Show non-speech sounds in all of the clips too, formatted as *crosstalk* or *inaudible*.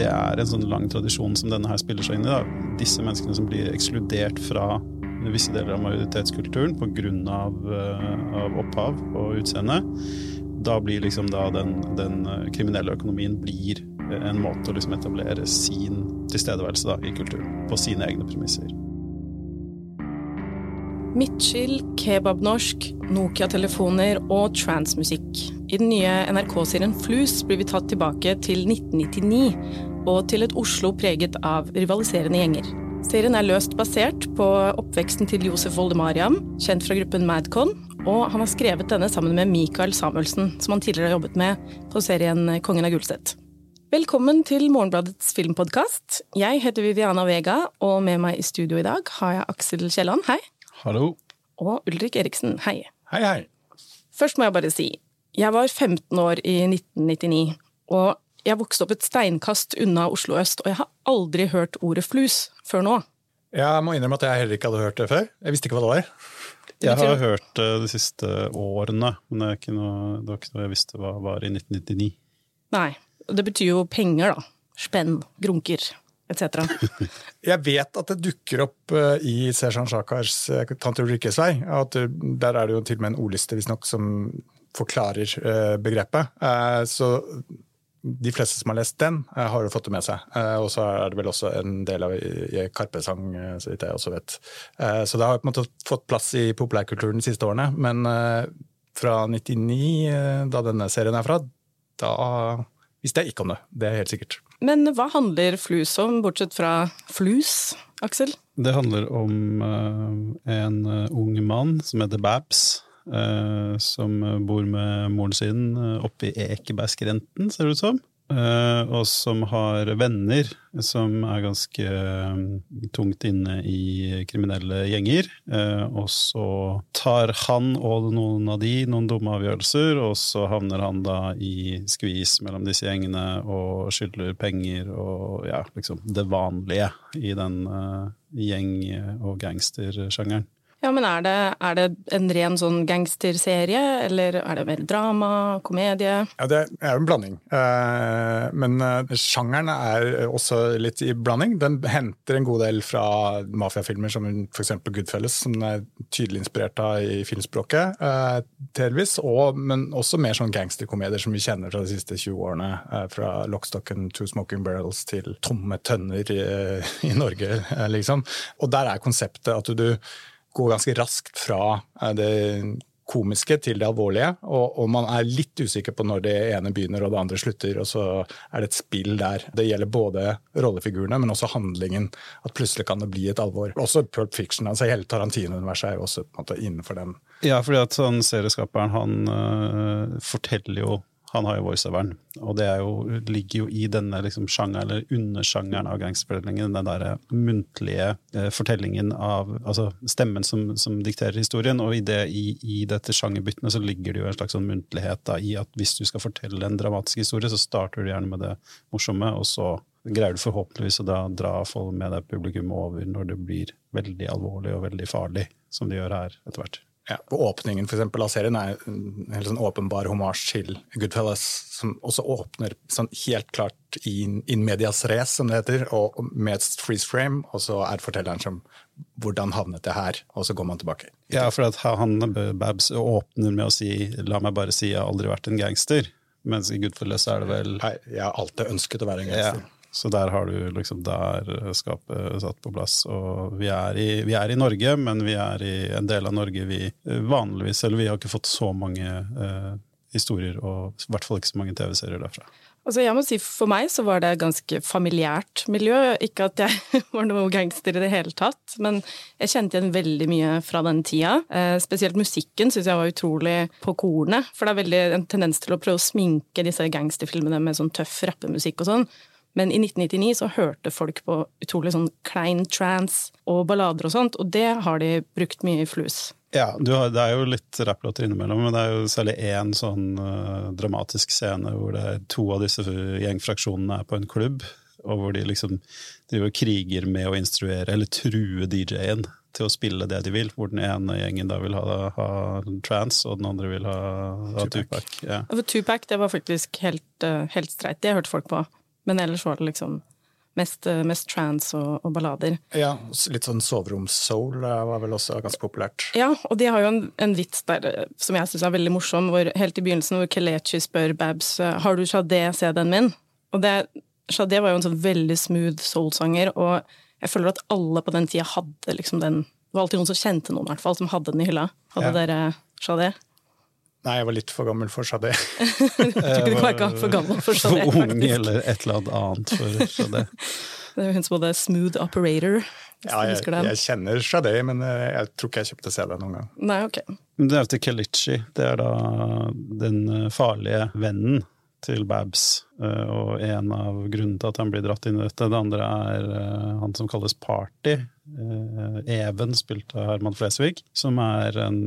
det er en sånn lang tradisjon som denne her spiller seg inn i. Da. Disse menneskene som blir ekskludert fra visse deler av majoritetskulturen pga. Av, av opphav og utseende. Da blir liksom da den, den kriminelle økonomien blir en måte å liksom etablere sin tilstedeværelse da, i kulturen, på sine egne premisser. Midtskill, kebabnorsk, Nokia-telefoner og transmusikk. I den nye NRK-serien Flus blir vi tatt tilbake til 1999 og til et Oslo preget av rivaliserende gjenger. Serien er løst basert på oppveksten til Josef Voldemariam, kjent fra gruppen Madcon, og han har skrevet denne sammen med Michael Samuelsen, som han tidligere har jobbet med på serien Kongen av Gulset. Velkommen til Morgenbladets filmpodkast. Jeg heter Viviana Vega, og med meg i studio i dag har jeg Aksel Kielland, hei. Hallo. Og Ulrik Eriksen, hei. Hei, hei. Først må jeg bare si, jeg var 15 år i 1999, og jeg vokste opp et steinkast unna Oslo øst, og jeg har aldri hørt ordet flus før nå. Jeg må innrømme at jeg heller ikke hadde hørt det før. Jeg visste ikke hva det var. Jeg har hørt det de siste årene, men det, noe, det var ikke noe jeg visste hva var i 1999. Nei. Det betyr jo penger, da. Spenn, grunker etc. *laughs* Jeg vet at det dukker opp uh, i Sejan Sjakars uh, 'Tante Ulrikkes vei'. at Der er det jo til og med en ordliste visstnok som forklarer begrepet. så de fleste som har lest den, har jo fått det med seg. og så er det vel også en del av Karpe-sang, så vidt jeg også vet. så det har på en måte fått plass i populærkulturen de siste årene. Men fra 99, da denne serien er fra, da visste jeg ikke om det. Det er helt sikkert. Men hva handler flus om, bortsett fra flus, Aksel? Det handler om en ung mann som heter Babs. Uh, som bor med moren sin oppe i Ekebergskrenten, ser det ut som. Uh, og som har venner som er ganske tungt inne i kriminelle gjenger. Og så tar han og noen av de noen dumme avgjørelser, og så havner han da i skvis mellom disse gjengene og skylder penger og ja, liksom det vanlige i den gjeng- og gangstersjangeren. Ja, men er det, er det, en ren sånn gangsterserie, eller er det mer drama, komedie? Ja, det er jo en blanding. Eh, men eh, sjangeren er også litt i blanding. Den henter en god del fra mafiafilmer som f.eks. Goodfellas, som er tydelig inspirert av i filmspråket, eh, delvis. Og, men også mer sånn gangsterkomedier som vi kjenner fra de siste 20 årene. Fra Lockstock and Two Smoking Barrels til Tomme tønner i, i Norge, liksom. Og der er konseptet at du går ganske raskt fra eh, det komiske til det alvorlige, og, og, man er litt usikker på når det ene begynner og det andre slutter, og så er det et spill der. Det gjelder både rollefigurene, men også handlingen. At plutselig kan det bli et alvor. Også Pulp Fiction. altså Hele Tarantino-universet er jo også måte innenfor den. Ja, fordi at sånn serieskaperen han uh, forteller jo han har jo voiceoveren, og det jo, ligger jo i denne liksom sjangeren, eller undersjangeren av gangsterfortellingen. Den derre muntlige eh, fortellingen av Altså stemmen som, som, dikterer historien. Og i, det, i, i dette sjangerbyttene så ligger det jo en slags sånn muntlighet da, i at hvis du skal fortelle en dramatisk historie, så starter du gjerne med det morsomme, og så greier du forhåpentligvis å da dra folk med deg publikum over når det blir veldig alvorlig og veldig farlig, som det gjør her etter hvert. Ja, og Åpningen for eksempel, av serien er en helt sånn åpenbar homasj til Goodfellas, som også åpner sånn helt klart in, in medias race, som det heter, og med et freeze frame, og så er fortelleren som hvordan havnet det her, og så går man tilbake. Ja, for at han Babs åpner med å si 'la meg bare si jeg har aldri vært en gangster', mens i Goodfellas er det vel Nei, Jeg har alltid ønsket å være en gangster. Ja. Så der har du liksom der skapet satt på plass. Og vi er, i, vi er, i, Norge, men vi er i en del av Norge vi eh, vanligvis Eller vi har ikke fått så mange eh, historier, og i hvert fall ikke så mange TV-serier derfra. Altså jeg må si For meg så var det et ganske familiært miljø. Ikke at jeg *laughs* var noe gangster i det hele tatt, men jeg kjente igjen veldig mye fra den tida. Eh, spesielt musikken syns jeg var utrolig på kornet. For det er veldig en tendens til å prøve å sminke disse gangsterfilmene med sånn tøff rappemusikk og sånn. Men i 1999 så hørte folk på utrolig sånn klein trance og ballader og sånt, og det har de brukt mye i flus. Ja, har, det er jo litt rapplåter innimellom, men det er jo særlig én sånn uh, dramatisk scene hvor det er to av disse gjengfraksjonene er på en klubb, og hvor de liksom driver kriger med å instruere eller true DJ-en til å spille det de vil, hvor den ene gjengen da vil ha, ha trans, og den andre vil ha, ha Tupac. Ja. For Tupac det var faktisk helt, uh, helt streit, det hørte folk på. Men ellers var det liksom mest, mest trans og, og, ballader. Ja, litt sånn soveroms-soul var vel også ganske populært. Ja, og de har jo en, en vits der som jeg syns er veldig morsom, hvor, helt i begynnelsen hvor Kelechi spør Babs har du Shadé, CD-en min. Og det, Shadé var jo en sånn veldig smooth soul-sanger, og jeg føler at alle på den tida hadde liksom den Det var alltid noen som kjente noen, i hvert fall, som hadde den i hylla. Hadde ja. dere Shadé? Nei, jeg var litt for gammel for Shadé. jeg *laughs* var ikke var for gammel for Shadé. For ung eller et eller annet for Shadé. *laughs* det er hun som hadde Smooth Operator. Ja, jeg, jeg, kjenner Shadé, men eh, jeg tror ikke jeg kjøpte CD noen gang. Nei, ok. Det er til Kelichi. Det er da den eh, farlige vennen til Babs. Eh, og en av grunnene til at han blir dratt inn i dette, det andre er han som kalles Party. Even, spilt av Herman Flesvig, som er en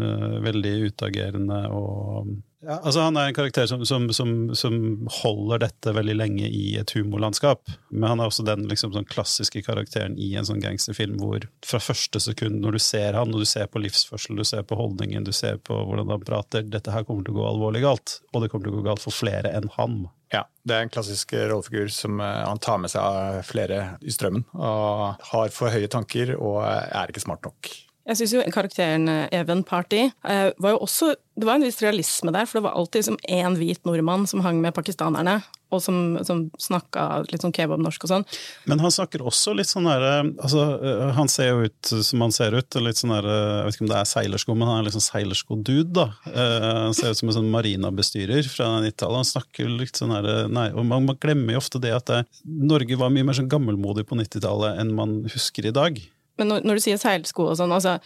veldig utagerende og ja, altså Han er en karakter som, som, som, som, holder dette veldig lenge i et humorlandskap. Men han er også den liksom, sånn klassiske karakteren i en sånn gangsterfilm hvor fra første sekund når du ser han, og du ser på livsførsel, du ser på holdningen, du ser på hvordan han prater, dette her kommer til å gå alvorlig galt. Og det kommer til å gå galt for flere enn han. Ja, det er en klassisk rollefigur som uh, han tar med seg flere i strømmen. Og har for høye tanker og er ikke smart nok. Jeg syns jo karakteren eh, Even Party eh, var jo også Det var en viss realisme der, for det var alltid som én hvit nordmann som hang med pakistanerne, og som, som snakka litt sånn kebabnorsk og sånn. Men han snakker også litt sånn derre altså, eh, Han ser jo ut som han ser ut, litt sånn der, jeg vet ikke om det er seilersko, men han er litt sånn seilersko-dude, da. Han ser ut som en sånn marinabestyrer fra 90-tallet. Han snakker litt sånn der, Nei, og man, man, glemmer jo ofte det at det, Norge var mye mer sånn gammelmodig på 90-tallet enn man husker i dag. Men når, når du sier seilsko og sånn, altså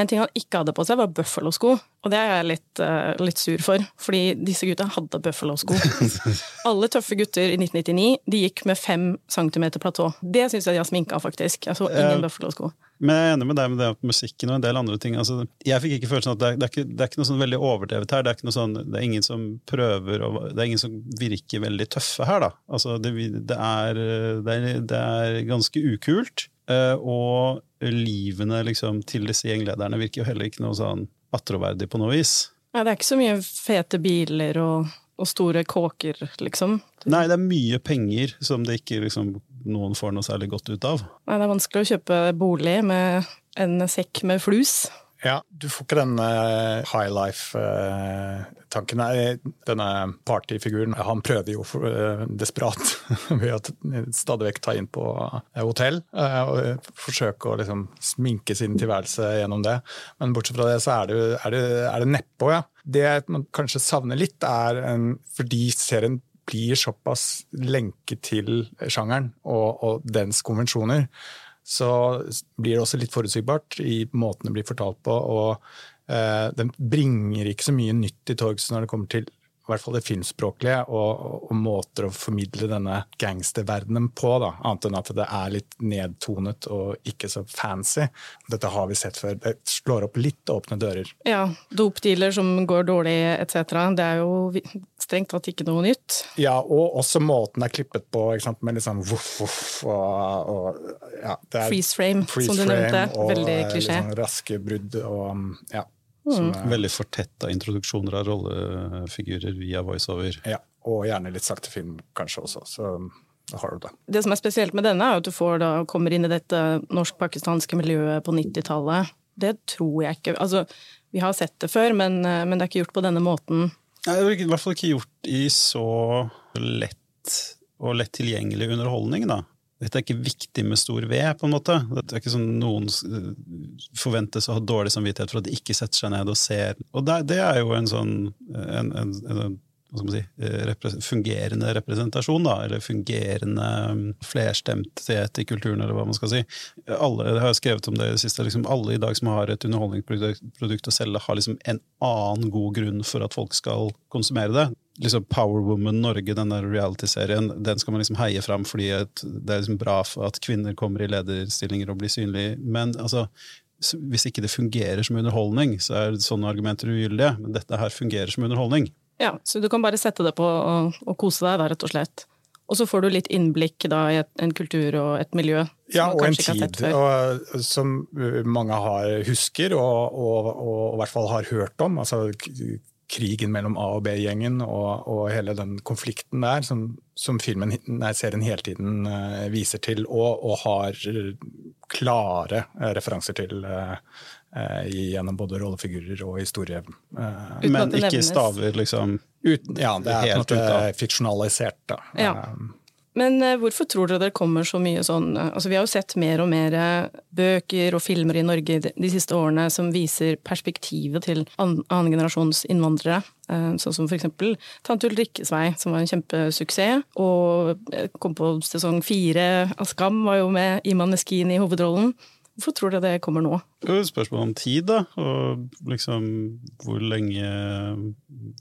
en ting han ikke hadde på seg, var Buffalo-sko. Og det er jeg litt, uh, litt, sur for, fordi disse gutta hadde Buffalo-sko. *laughs* Alle tøffe gutter i 1999 de gikk med fem centimeter platå. Det syns jeg de har sminka, faktisk. Jeg så ingen uh, Buffalo-sko. Men jeg er enig med deg med det med musikken og en del andre ting. Altså, jeg fikk ikke følelsen at det er, det, er ikke, det er, ikke, noe sånn veldig overdrevet her. Det er, sånn, det er ingen som prøver å, Det er ingen som virker veldig tøffe her, da. Altså, det, det, er, det ganske ukult. Eh, og livene liksom, til disse gjenglederne virker jo heller ikke noe sånn attråverdig på noe vis. Ja, det er ikke så mye fete biler og, og store kåker, liksom. Nei, det er mye penger som det ikke liksom, noen får noe særlig godt ut av. Nei, det er vanskelig å kjøpe bolig med en sekk med flus. Ja, du får ikke den uh, high life-tanken. Uh, denne partyfiguren han prøver jo for, uh, desperat *laughs* ved å stadig vekk ta inn på hotell og forsøke å liksom, sminke sin tilværelse gjennom det. Men bortsett fra det, så er det, er det, er det neppe, ja. Det man kanskje savner litt, er en, fordi serien blir såpass lenket til sjangeren og, og dens konvensjoner så blir det også litt forutsigbart i måten det blir fortalt på. og eh, Den bringer ikke så mye nytt til torgs når det kommer til i hvert fall det filmspråklige, og, og, og, måter å formidle denne gangsterverdenen på. Da. Annet enn at det er litt nedtonet og ikke så fancy. Dette har vi sett før. Det slår opp litt åpne dører. Ja, dopdealer som går dårlig etc. Det er jo strengt tatt ikke noe nytt. Ja, og også måten det er klippet på, med litt sånn voff, voff og, og ja, Freeze frame, freeze som du nevnte. Veldig klisjé. Og liksom raske brudd og ja. Mm. Veldig fortetta introduksjoner av rollefigurer via voiceover. Ja, og gjerne litt sakte film kanskje også. så da har du det. Det som er spesielt med denne, er at du får da, kommer inn i dette norsk-pakistanske miljøet på 90-tallet. Det tror jeg ikke Altså, vi har sett det før, men, men det er ikke gjort på denne måten. Nei, det er i hvert fall ikke gjort i så lett og lett tilgjengelig underholdning, da. Dette er ikke viktig med stor V, på en måte. Det er ikke sånn noen forventes å ha dårlig samvittighet for at de ikke setter seg ned og ser. Og det, er jo en sånn en, en, en, hva skal man si, repre fungerende representasjon, da, eller fungerende um, flerstemthet i kulturen, eller hva man skal si. Alle, jeg har skrevet om det i det siste, liksom alle i dag som har et underholdningsprodukt å selge, har liksom en annen god grunn for at folk skal konsumere det liksom Power Woman Norge, den der reality-serien, den skal man liksom heie fram fordi det er liksom bra for at kvinner kommer i lederstillinger og blir synlige. Men altså, hvis ikke det fungerer som underholdning, så er sånne argumenter ugyldige. Men dette her fungerer som underholdning. Ja, så du kan bare sette det på og, og kose deg, da, rett og slett. Og så får du litt innblikk da, i et, en kultur og et miljø som ja, man kanskje ikke har sett før. Ja, og en tid som mange har, husker og, og, og, i hvert fall har hørt om. altså krigen mellom A- og B-gjengen og, og, hele den konflikten der, som, som filmen, nei, serien hele tiden uh, viser til, og, og har klare uh, referanser til uh, gjennom både rollefigurer og historie. Men ikke staver, liksom? Uten, ja, det er på en måte fiksjonalisert. da. Ja. Men uh, hvorfor tror dere det kommer så mye sånn uh, altså Vi har jo sett mer og mer uh, bøker og filmer i Norge de, siste årene som viser perspektivet til an, annengenerasjons innvandrere. sånn som for eksempel Tante Ulrikkes vei, som var en kjempesuksess. Og kom på sesong fire av Skam, var jo med Iman Meskin i hovedrollen. Hvorfor tror dere det kommer nå? Det er et spørsmål om tid, da. Og liksom hvor lenge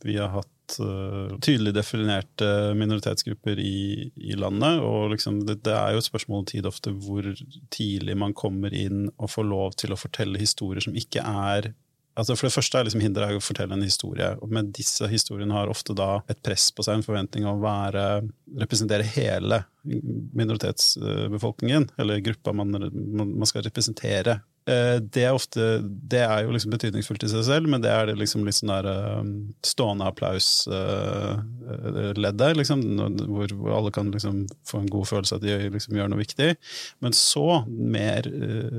vi har hatt uh, tydelig definerte minoritetsgrupper i, i landet. Og liksom, det, det, er jo et spørsmål om tid ofte hvor tidlig man kommer inn og får lov til å fortelle historier som ikke er Altså for det første er liksom hinderet å fortelle en historie, men disse historiene har ofte da et press på seg, en forventning om å være, representere hele minoritetsbefolkningen, eller gruppa man, man skal representere. Eh, det er, ofte, det er jo liksom betydningsfullt i seg selv, men det er det liksom litt sånn der um, stående applaus-leddet, uh, liksom, hvor, alle kan liksom få en god følelse av at de liksom gjør noe viktig. Men så, mer,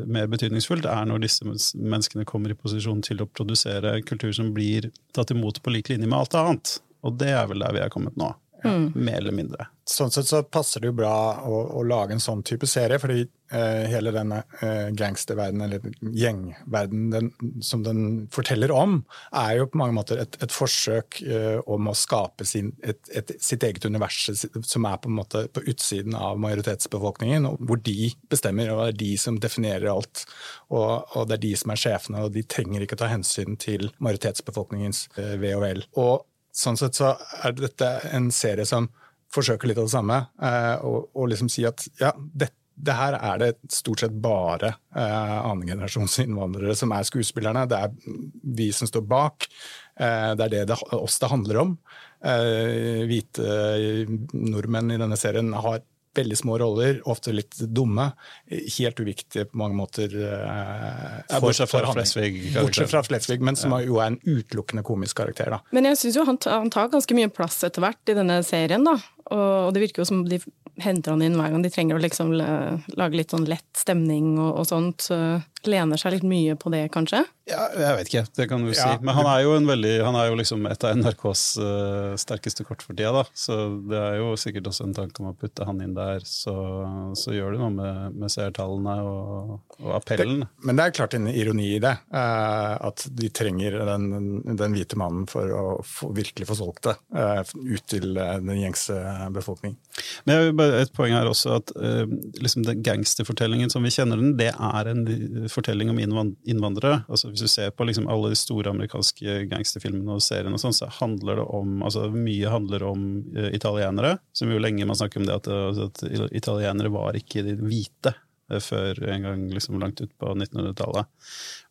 mer, betydningsfullt, er når disse menneskene kommer i posisjon til å produsere kultur som blir tatt imot på lik linje med alt annet. Og det er vel der vi er kommet nå. Mm. Mer eller mindre. Sånn sett så passer det jo bra å, å lage en sånn type serie, fordi eh, hele denne eh, gangsterverdenen, eller gjengverdenen som den forteller om, er jo på mange måter et, et forsøk eh, om å skape sin, et, et, sitt eget univers som er på en måte på utsiden av majoritetsbefolkningen, hvor de bestemmer, og det er de som definerer alt. Og, og det er de som er sjefene, og de trenger ikke ta hensyn til majoritetsbefolkningens eh, ve og vel. Og sånn sett så er dette en serie som forsøker litt av det samme. Eh, og, og liksom si at ja, det, det, her er det stort sett bare eh, annengenerasjons innvandrere som er skuespillerne. Det er vi som står bak. Eh, det er det, det oss det handler om. Eh, hvite nordmenn i denne serien har veldig små roller, ofte litt dumme. Helt uviktige på mange måter. Eh, bortsett fra Flesvig. Bortsett fra Flesvig, men som jo er en utelukkende komisk karakter. Da. Men jeg syns jo han, han, tar ganske mye plass etter hvert i denne serien, da. Og det virker jo som de henter han inn hver gang de trenger å liksom lage litt sånn lett stemning og, og sånt. Lener seg litt mye på det, kanskje? Ja, jeg vet ikke, det kan du ja. si. Men han er jo, veldig, han er jo liksom et av NRKs uh, sterkeste kort for tida, da. Så det er jo sikkert også en tanke om å putte han inn der, så, så gjør det noe med, med seertallene og, og, appellen. Det, men det er klart en ironi i det. Uh, at de trenger den, den, hvite mannen for å få, virkelig få solgt det uh, ut til den gjengse befolkning. Men et poeng her også at uh, liksom den gangsterfortellingen som vi kjenner den, det er en fortelling om innvandrere. Altså Hvis du ser på liksom alle de store amerikanske gangsterfilmene og seriene, og sånn, så handler det om altså Mye handler om uh, italienere, som jo lenge man snakker om det at, altså, at italienere var ikke de hvite Eh, før en gang liksom langt ut på 1900-tallet.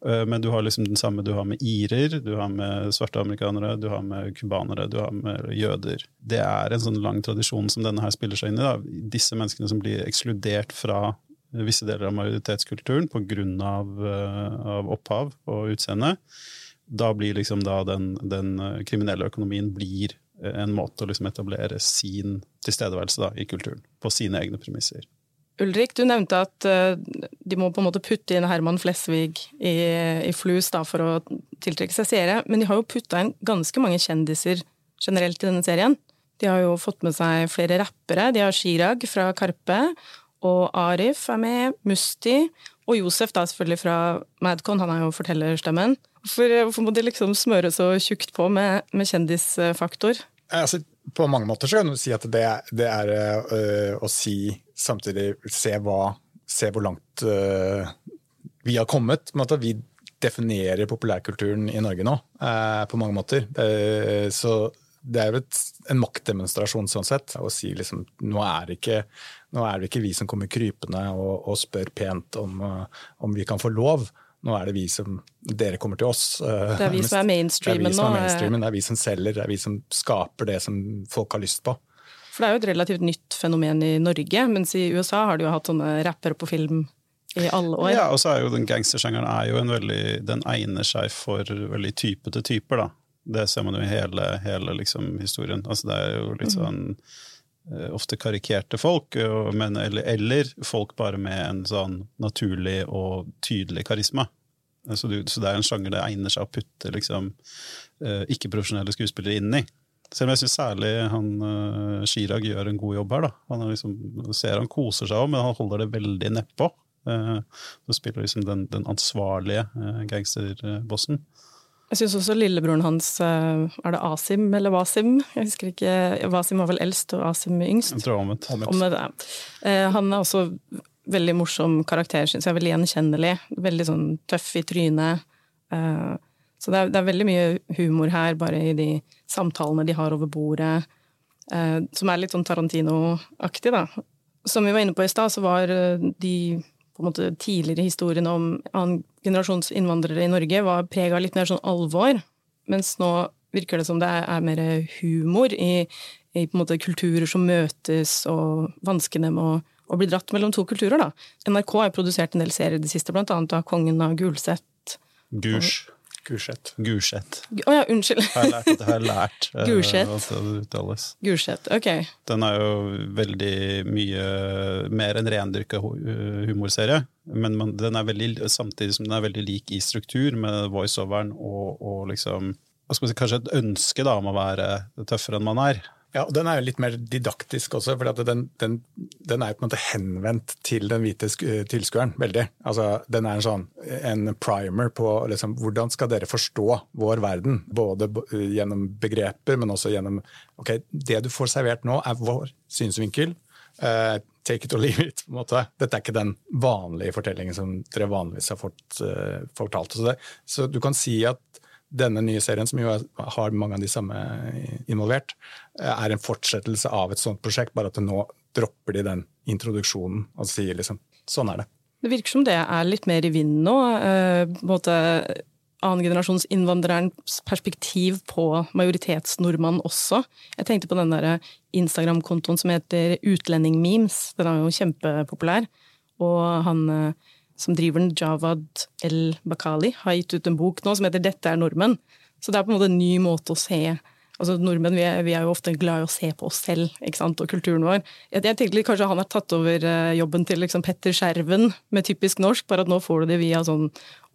Eh, men du har liksom den samme du har med irer, du har med svarte amerikanere, du har med cubanere, du har med jøder. Det er en sånn lang tradisjon som denne her spiller seg inn i. Da. Disse menneskene som blir ekskludert fra visse deler av majoritetskulturen pga. Av, eh, av opphav og utseende. Da blir liksom da den, den kriminelle økonomien blir en måte å liksom etablere sin tilstedeværelse da, i kulturen, på sine egne premisser. Ulrik, du nevnte at uh, de må på en måte putte inn Herman Flesvig i, i Flus for å tiltrekke seg seere, men de har jo putta inn ganske mange kjendiser generelt i denne serien. De har jo fått med seg flere rappere. De har Chirag fra Karpe, og Arif er med, Musti, og Josef da selvfølgelig fra Madcon, han er jo fortellerstemmen. Hvorfor, hvorfor må de liksom smøre så tjukt på med, med kjendisfaktor? Altså, på mange måter så kan du si at det, det er øh, å si samtidig se, hva, se hvor langt uh, vi har kommet. at Vi definerer populærkulturen i Norge nå, uh, på mange måter. Uh, så det er jo et, en maktdemonstrasjon sånn sett. Å si liksom nå er, ikke, nå er det ikke vi som kommer krypende og, og spør pent om, om vi kan få lov nå er det vi som Dere kommer til oss. Det er vi som er mainstreamen nå. Det er vi som er mainstreamen, det er vi som selger, det er vi som skaper det som folk har lyst på. For det er jo et relativt nytt fenomen i Norge, mens i USA har de jo hatt sånne rappere på film i alle år. Ja, og så er jo den gangstersjangeren er jo en veldig Den egner seg for veldig typete typer, da. Det ser man jo i hele, hele liksom, historien. Altså, det er jo litt sånn eh, ofte karikerte folk, men, eller, eller, folk bare med en sånn naturlig og tydelig karisma. Så, du, så det er en sjanger det egner seg å putte liksom, eh, ikke-profesjonelle skuespillere inn i. Selv om jeg syns særlig han uh, Chirag gjør en god jobb her. da. Han liksom, ser han koser seg òg, men han holder det veldig nedpå. Uh, så spiller liksom den, den ansvarlige uh, gangsterbossen. Jeg syns også lillebroren hans, er det Asim eller Wasim? Jeg husker ikke, Wasim var vel eldst og Asim yngst. Jeg tror omvendt. omvendt. Han er også veldig morsom karakter, syns jeg. Veldig gjenkjennelig. Veldig sånn tøff i trynet. Så det er, det er, veldig mye humor her, bare i de samtalene de har over bordet, eh, som er litt sånn Tarantino-aktig, da. Som vi var inne på i stad, så var eh, de på en måte tidligere historiene om annen generasjons innvandrere i Norge var prega av litt mer sånn alvor, mens nå virker det som det er, er mer humor i, i, på en måte kulturer som møtes, og vanskene med å, å bli dratt mellom to kulturer, da. NRK har produsert en del serier i det siste, blant annet av Kongen av Gulset. Gusj. Gulset. Gulset. Å oh, ja, unnskyld. Har jeg lært at jeg har lært uh, *laughs* Gulset. at det uttales. Gulset, ok. Den er jo veldig mye mer en rendyrka humorserie, men man, den er veldig, samtidig som den er veldig lik i struktur, med voiceoveren og, og liksom hva skal man si, Kanskje et ønske da, om å være tøffere enn man er. Ja, og Den er jo litt mer didaktisk også, for den, den, den, er jo på en måte henvendt til den hvite tilskueren. veldig. Altså, Den er en sånn en primer på liksom, hvordan skal dere forstå vår verden. Både gjennom begreper, men også gjennom ok, Det du får servert nå, er vår synsvinkel. Uh, take it or leave it. på en måte. Dette er ikke den vanlige fortellingen som dere vanligvis har fått uh, fortalt. Så, det, så du kan si at denne nye serien, som jo har mange av de samme involvert, eh, er en fortsettelse av et sånt prosjekt, bare at nå dropper de den introduksjonen og sier liksom sånn er det. Det virker som det er litt mer i vinden nå. både på en måte annengenerasjons perspektiv på majoritetsnordmann også. Jeg tenkte på den der Instagram-kontoen som heter Utlendingmemes. Den er jo kjempepopulær. Og han eh, som driver den, Javad El Bakali, har gitt ut en bok nå som heter 'Dette er nordmenn'. Så det er på en måte en ny måte å se Altså Nordmenn vi er, vi er jo ofte glad i å se på oss selv ikke sant, og kulturen vår. Jeg, jeg tenkte Kanskje han har tatt over eh, jobben til liksom Petter Skjerven med typisk norsk, bare at nå får du det via sånn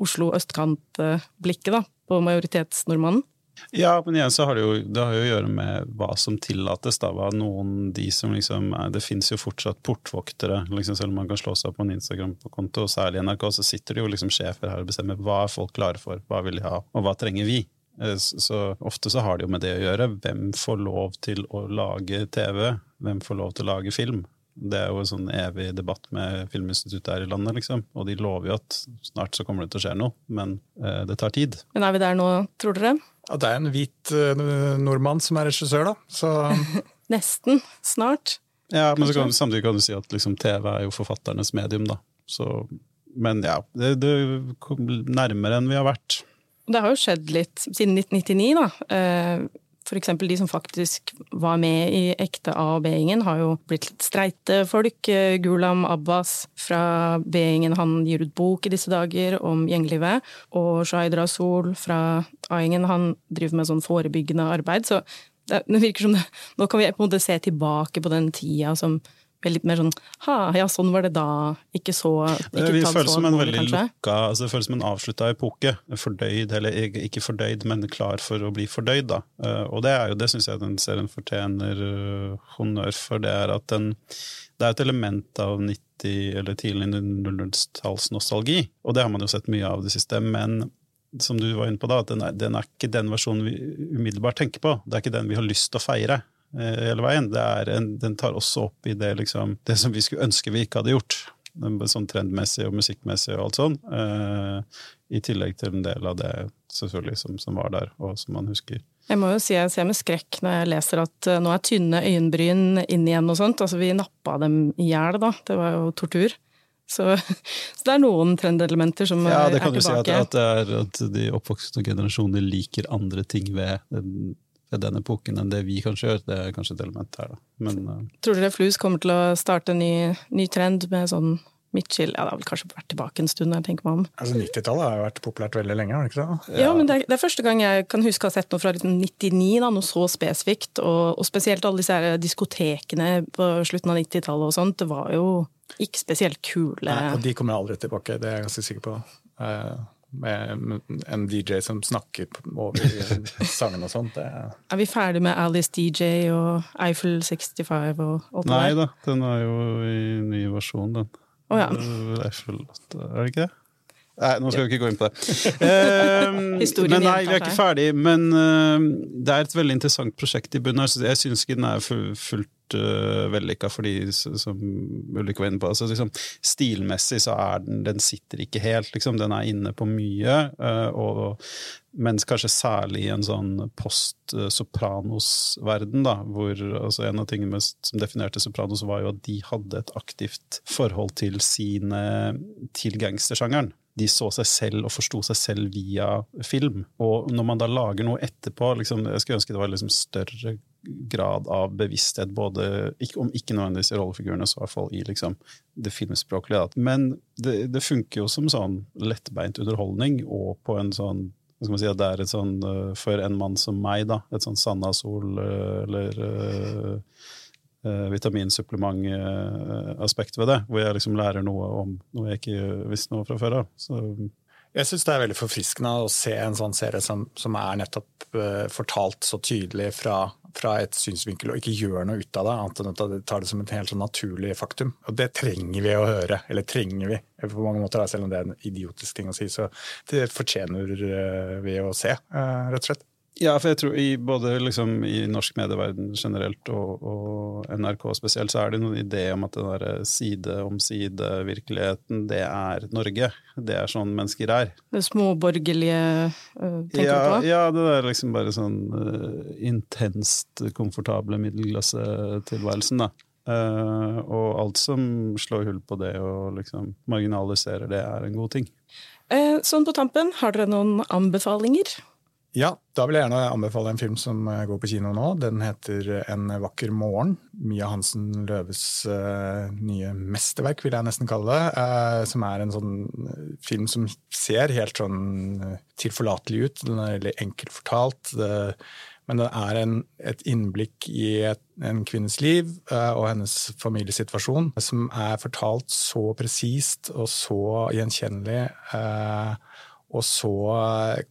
Oslo østkant-blikket da, på majoritetsnordmannen. Ja, men igjen så har det jo det har jo å gjøre med hva som tillates. da, hva noen, de som liksom, Det finnes jo fortsatt portvoktere, liksom, selv om man kan slå seg opp på en Instagram-konto, og særlig i NRK, så sitter det jo liksom sjefer her og bestemmer hva er folk klare for, hva vil de ha, og hva trenger vi. Eh, så Ofte så har det jo med det å gjøre. Hvem får lov til å lage TV? Hvem får lov til å lage film? Det er jo en sånn evig debatt med Filminstituttet her i landet, liksom. Og de lover jo at snart så kommer det til å skje noe, men eh, det tar tid. Men er vi der nå, tror dere? Ja, det er en hvit uh, nordmann som er regissør, da. Så *laughs* Nesten. Snart. Ja, men kan, samtidig kan du si at liksom, TV er jo forfatternes medium, da. Så, men ja, det, det kom nærmere enn vi har vært. Det har jo skjedd litt siden 1999, da. F.eks. de som faktisk var med i ekte A- og B-gjengen, har jo blitt litt streite folk. Gulam Abbas fra B-gjengen han gir ut bok i disse dager om gjenglivet. Og Shahid Rasul fra A-gjengen han driver med sånn forebyggende arbeid. Så det, virker som det, nå kan vi på en måte se tilbake på den tida som litt mer sånn ha, ja, sånn var det da. Ikke så ikke Vi føles som en veldig lukka, altså det føles som en avslutta epoke. Fordøyd, eller ikke fordøyd, men klar for å bli fordøyd, da. Eh, og det er jo, det syns jeg den serien fortjener uh, honnør for. Det er at den det er et element av 90- eller tidlig 00-tallsnostalgi, og det har man jo sett mye av det siste. Men som du var inne på da, den er, den er ikke den versjonen vi umiddelbart tenker på. Det er ikke den vi har lyst til å feire. Eh, hele veien. En, den tar også opp i det, liksom, det som vi skulle ønske vi ikke hadde gjort. Sånn trendmessig og musikkmessig og alt sånn. Eh, I tillegg til en del av det selvfølgelig som, som, var der, og som man husker. Jeg må jo si jeg ser med skrekk når jeg leser at uh, nå er tynne øyenbryn inn igjen og sånt. Altså vi nappa dem i hjel da. Det var jo tortur. Så, *laughs* så, det er noen trendelementer som ja, er tilbake. Ja, det kan du si at, at, er, at de oppvoksende generasjoner liker andre ting ved den den epoken enn det vi kanskje gjør. Det er kanskje et element her, da. Men, uh... Tror dere Flus kommer til å starte en ny, ny trend med sånn Mitchell Ja, det har vel kanskje vært tilbake en stund, jeg tenker meg om. Altså 90-tallet har jo vært populært veldig lenge, har det ikke det? Ja, men det er, det er første gang jeg kan huske å ha sett noe fra 1999, da, noe så spesifikt. Og, og spesielt alle disse her diskotekene på slutten av 90-tallet og sånt. Det var jo ikke spesielt kule. Nei, og de kommer aldri tilbake, det er jeg ganske sikker på. Uh, med en DJ som snakker over *laughs* sangen og sånt. Det er... er vi ferdig med Alice DJ og Eiffel 65 og alt det Nei da, den er jo i ny versjon, den. Oh, ja. Eiffel, er det ikke det? Nei, nå skal vi ikke gå inn på det. *laughs* Uh, men nei, vi er ikke ferdig. Men uh, det er et veldig interessant prosjekt i bunnen her. Jeg syns ikke den er fullt uh, vellykka, fordi som Ulrik var inne på altså, liksom, Stilmessig så er den Den sitter ikke helt, liksom. Den er inne på mye. Uh, og, mens kanskje særlig i en sånn post-Sopranos-verden, da, hvor altså, en av tingene som definerte Sopranos, var jo at de hadde et aktivt forhold til sine til gangstersjangeren de så seg selv og forsto seg selv via film. Og når man da lager noe etterpå liksom, Jeg skulle ønske det var liksom større grad av bevissthet, både, om ikke nødvendigvis i rollefigurene, så i hvert fall i liksom, det filmspråklige. Men det, det, funker jo som sånn lettbeint underholdning, og på en sånn skal man si det er et sånn, eh, For en mann som meg, da, et sånn Sanna Sol eh, eller uh, uh, vitaminsupplementaspekt ved det, hvor jeg liksom lærer noe om noe jeg ikke visste noe fra før av. Jeg syns det er veldig forfriskende å se en sånn serie som, som er nettopp uh, fortalt så tydelig fra, fra, et synsvinkel, og ikke gjør noe ut av det, annet enn at det tar det som et helt sånn naturlig faktum. Og det trenger vi å høre, eller trenger vi på mange måter, selv om det er en idiotisk ting å si. Så det fortjener uh, vi å se, uh, rett og slett. Ja, for jeg tror i både liksom, i norsk medieverden generelt og, og, NRK spesielt, så er det noen idé om at den der side om side-virkeligheten, det er Norge. Det er sånn mennesker er. Det småborgerlige, uh, tenker ja, du på? Ja, det er liksom bare sånn uh, intenst komfortable middelklassetilværelsen, da. Uh, og alt som slår hull på det og liksom marginaliserer det, er en god ting. sånn på tampen, har dere noen anbefalinger? Ja, da vil jeg gjerne anbefale en film som eh, går på kino nå. Den heter En vakker morgen. Mia Hansen Løves uh, nye mesterverk, vil jeg nesten kalle det. Som er en sånn film som ser helt sånn tilforlatelig ut. Den er veldig enkelt fortalt. Men den er en, et innblikk i et, en kvinnes liv og hennes familiesituasjon som er fortalt så presist og så gjenkjennelig. Og så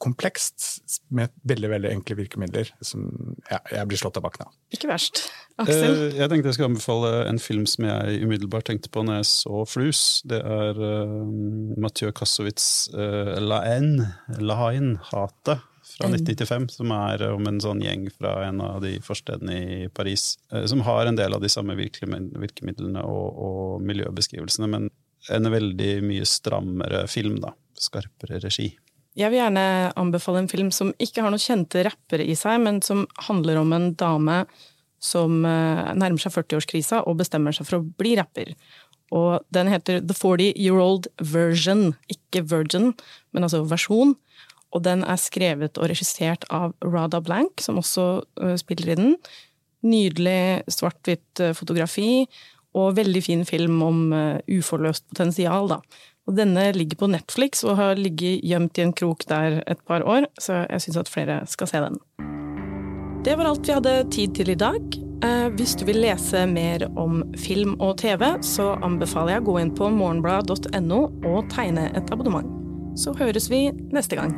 komplekst med veldig veldig enkle virkemidler. som ja, Jeg blir slått av bakken av. Ikke verst. Aksel? Eh, jeg tenkte jeg skulle anbefale en film som jeg umiddelbart tenkte på når jeg så Flus. Det er uh, Mathieu Kassowitz' uh, La Haine, La Haine, Hatet, fra 1995, som er om en sånn gjeng fra en av de forstedene i Paris, uh, som har en del av de samme virkemidlene og, og miljøbeskrivelsene, men en veldig mye strammere film, da skarpere regi. Jeg vil gjerne anbefale en film som ikke har noen kjente rappere i seg, men som handler om en dame som eh, nærmer seg 40-årskrisa og bestemmer seg for å bli rapper. Og den heter The 40 Year Old Version, ikke Virgin, men altså versjon. Og den er skrevet og regissert av Rada Blank, som også uh, spiller i den. Nydelig svart-hvitt uh, fotografi, og veldig fin film om uforløst potensial, da. Og denne ligger på Netflix og har ligget gjemt i en krok der et par år, så jeg syns at flere skal se den. Det var alt vi hadde tid til i dag. Eh, hvis du vil lese mer om film og TV, så anbefaler jeg å gå inn på morgenblad.no og tegne et abonnement. Så høres vi neste gang.